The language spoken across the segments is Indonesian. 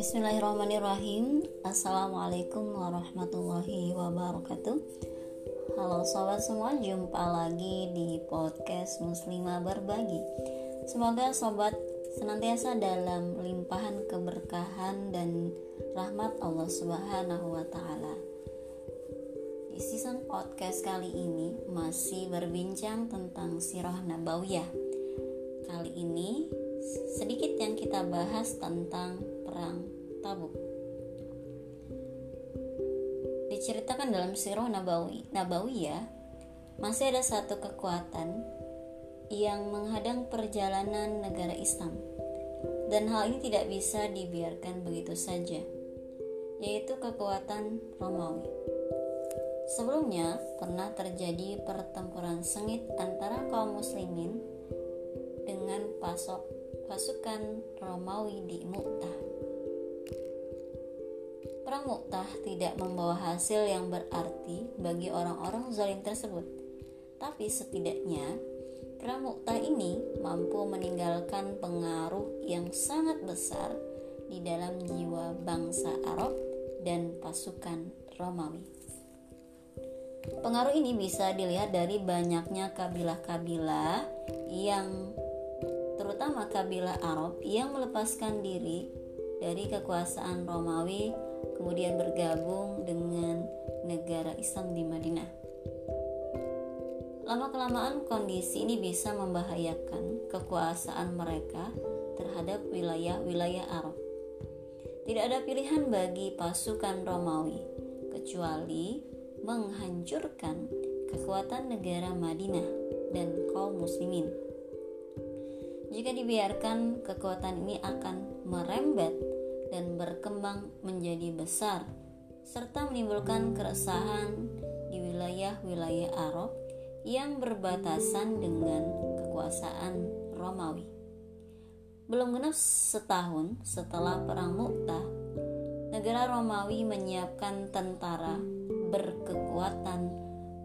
Bismillahirrahmanirrahim. Assalamualaikum warahmatullahi wabarakatuh. Halo sobat semua, jumpa lagi di podcast Muslimah Berbagi. Semoga sobat senantiasa dalam limpahan keberkahan dan rahmat Allah Subhanahu wa taala. Season podcast kali ini masih berbincang tentang sirah nabawiyah. Kali ini sedikit yang kita bahas tentang perang Tabuk. Diceritakan dalam sirah nabawi, nabawiyah masih ada satu kekuatan yang menghadang perjalanan negara Islam. Dan hal ini tidak bisa dibiarkan begitu saja, yaitu kekuatan Romawi. Sebelumnya pernah terjadi pertempuran sengit antara kaum muslimin dengan pasok pasukan Romawi di Mu'tah. Perang Mu'tah tidak membawa hasil yang berarti bagi orang-orang zalim tersebut, tapi setidaknya Pramukta ini mampu meninggalkan pengaruh yang sangat besar di dalam jiwa bangsa Arab dan pasukan Romawi. Pengaruh ini bisa dilihat dari banyaknya kabilah-kabilah yang terutama kabilah Arab yang melepaskan diri dari kekuasaan Romawi kemudian bergabung dengan negara Islam di Madinah. Lama-kelamaan kondisi ini bisa membahayakan kekuasaan mereka terhadap wilayah-wilayah Arab. Tidak ada pilihan bagi pasukan Romawi kecuali menghancurkan kekuatan negara Madinah dan kaum muslimin. Jika dibiarkan, kekuatan ini akan merembet dan berkembang menjadi besar serta menimbulkan keresahan di wilayah-wilayah Arab yang berbatasan dengan kekuasaan Romawi. Belum genap setahun setelah Perang Mu'tah, negara Romawi menyiapkan tentara berkekuatan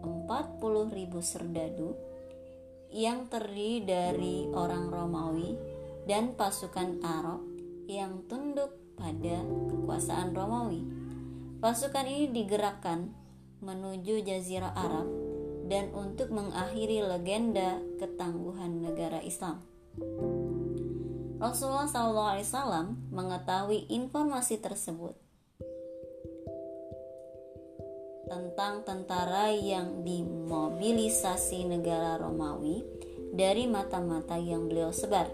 40.000 serdadu yang terdiri dari orang Romawi dan pasukan Arab yang tunduk pada kekuasaan Romawi. Pasukan ini digerakkan menuju Jazirah Arab dan untuk mengakhiri legenda ketangguhan negara Islam. Rasulullah SAW mengetahui informasi tersebut tentang tentara yang dimobilisasi negara Romawi dari mata-mata yang beliau sebar.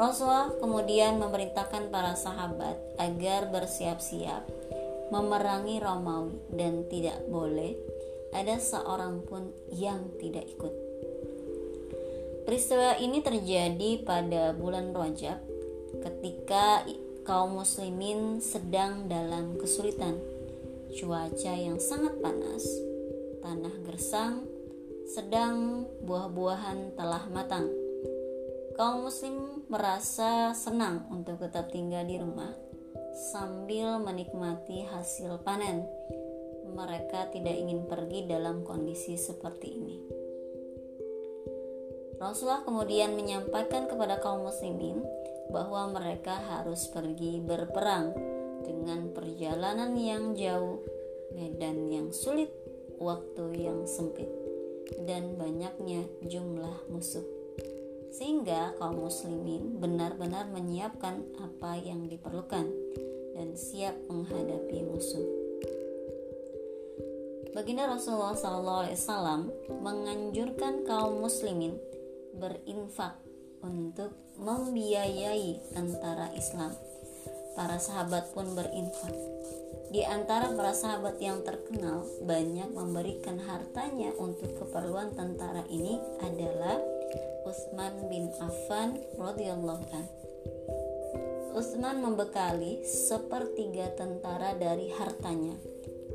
Rasulullah kemudian memerintahkan para sahabat agar bersiap-siap memerangi Romawi dan tidak boleh ada seorang pun yang tidak ikut. Peristiwa ini terjadi pada bulan Rajab ketika kaum muslimin sedang dalam kesulitan. Cuaca yang sangat panas, tanah gersang, sedang buah-buahan telah matang. Kaum muslim merasa senang untuk tetap tinggal di rumah sambil menikmati hasil panen mereka tidak ingin pergi dalam kondisi seperti ini. Rasulullah kemudian menyampaikan kepada kaum muslimin bahwa mereka harus pergi berperang dengan perjalanan yang jauh, medan yang sulit, waktu yang sempit, dan banyaknya jumlah musuh. Sehingga kaum muslimin benar-benar menyiapkan apa yang diperlukan dan siap menghadapi musuh. Baginda Rasulullah SAW menganjurkan kaum muslimin berinfak untuk membiayai tentara Islam. Para sahabat pun berinfak. Di antara para sahabat yang terkenal banyak memberikan hartanya untuk keperluan tentara ini adalah Utsman bin Affan radhiyallahu an. Utsman membekali sepertiga tentara dari hartanya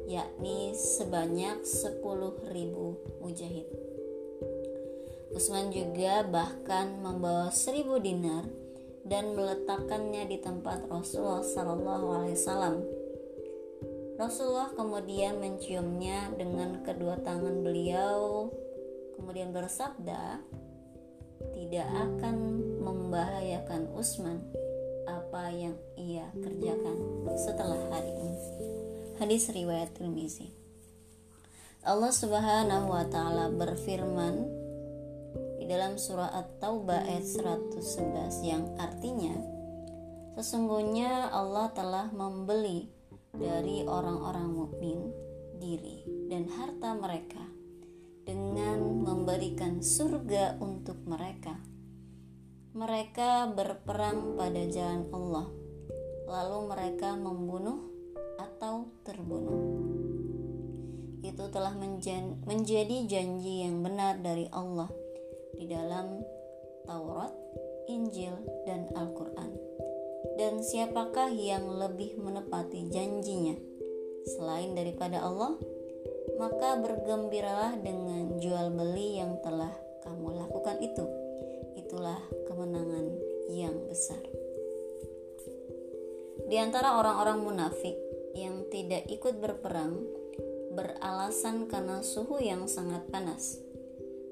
yakni sebanyak 10.000 mujahid. Usman juga bahkan membawa 1000 dinar dan meletakkannya di tempat Rasulullah Sallallahu Alaihi Wasallam. Rasulullah kemudian menciumnya dengan kedua tangan beliau, kemudian bersabda, tidak akan membahayakan Usman apa yang ia kerjakan setelah hari ini. Hadis riwayat Tirmizi. Allah Subhanahu wa taala berfirman dalam surah At-Taubah ayat 111 yang artinya sesungguhnya Allah telah membeli dari orang-orang mukmin diri dan harta mereka dengan memberikan surga untuk mereka. Mereka berperang pada jalan Allah, lalu mereka membunuh atau terbunuh. Itu telah menjadi janji yang benar dari Allah di dalam Taurat, Injil, dan Al-Quran. Dan siapakah yang lebih menepati janjinya selain daripada Allah? Maka bergembiralah dengan jual beli yang telah kamu lakukan itu. Itulah kemenangan yang besar. Di antara orang-orang munafik yang tidak ikut berperang beralasan karena suhu yang sangat panas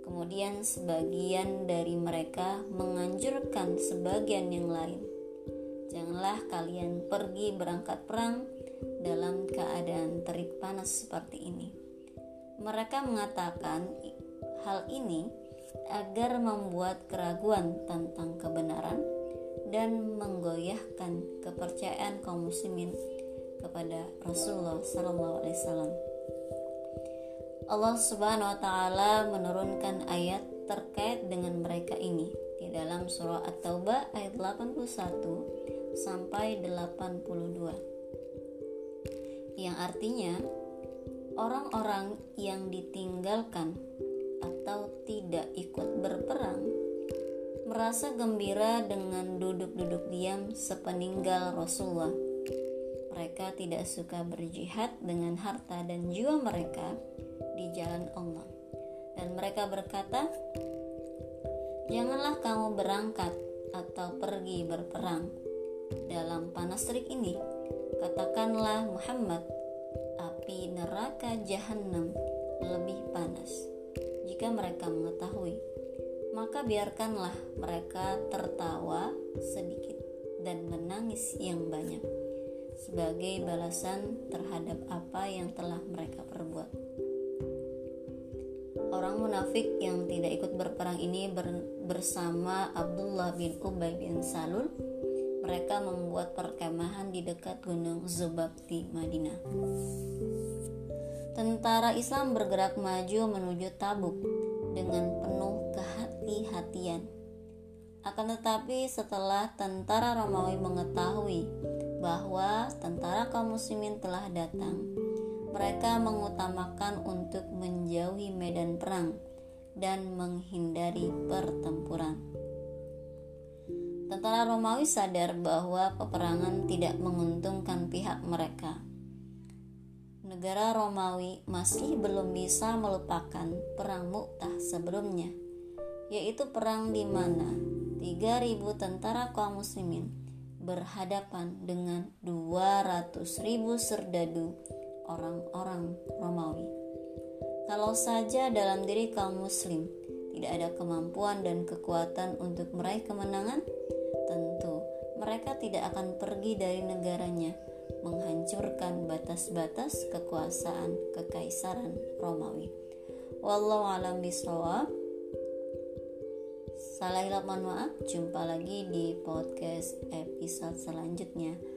Kemudian sebagian dari mereka menganjurkan sebagian yang lain. Janganlah kalian pergi berangkat perang dalam keadaan terik panas seperti ini. Mereka mengatakan hal ini agar membuat keraguan tentang kebenaran dan menggoyahkan kepercayaan kaum muslimin kepada Rasulullah Wasallam. Allah Subhanahu wa taala menurunkan ayat terkait dengan mereka ini di dalam surah At-Taubah ayat 81 sampai 82. Yang artinya orang-orang yang ditinggalkan atau tidak ikut berperang merasa gembira dengan duduk-duduk diam sepeninggal Rasulullah. Mereka tidak suka berjihad dengan harta dan jiwa mereka di jalan Allah. Dan mereka berkata, "Janganlah kamu berangkat atau pergi berperang dalam panas terik ini." Katakanlah Muhammad, api neraka jahanam lebih panas. Jika mereka mengetahui, maka biarkanlah mereka tertawa sedikit dan menangis yang banyak sebagai balasan terhadap apa yang telah mereka perbuat. Orang munafik yang tidak ikut berperang ini ber, bersama Abdullah bin Ubay bin Salul mereka membuat perkemahan di dekat gunung Zubab di Madinah. Tentara Islam bergerak maju menuju Tabuk dengan penuh kehati-hatian. Akan tetapi setelah tentara Romawi mengetahui bahwa tentara kaum muslimin telah datang, mereka mengutamakan untuk menjauhi medan perang dan menghindari pertempuran. Tentara Romawi sadar bahwa peperangan tidak menguntungkan pihak mereka. Negara Romawi masih belum bisa melupakan perang Mu'tah sebelumnya, yaitu perang di mana 3000 tentara kaum muslimin berhadapan dengan 200.000 serdadu orang-orang Romawi. Kalau saja dalam diri kaum muslim tidak ada kemampuan dan kekuatan untuk meraih kemenangan, tentu mereka tidak akan pergi dari negaranya menghancurkan batas-batas kekuasaan kekaisaran Romawi. Wallahu alam bisawab. Salah maaf. Jumpa lagi di podcast episode selanjutnya.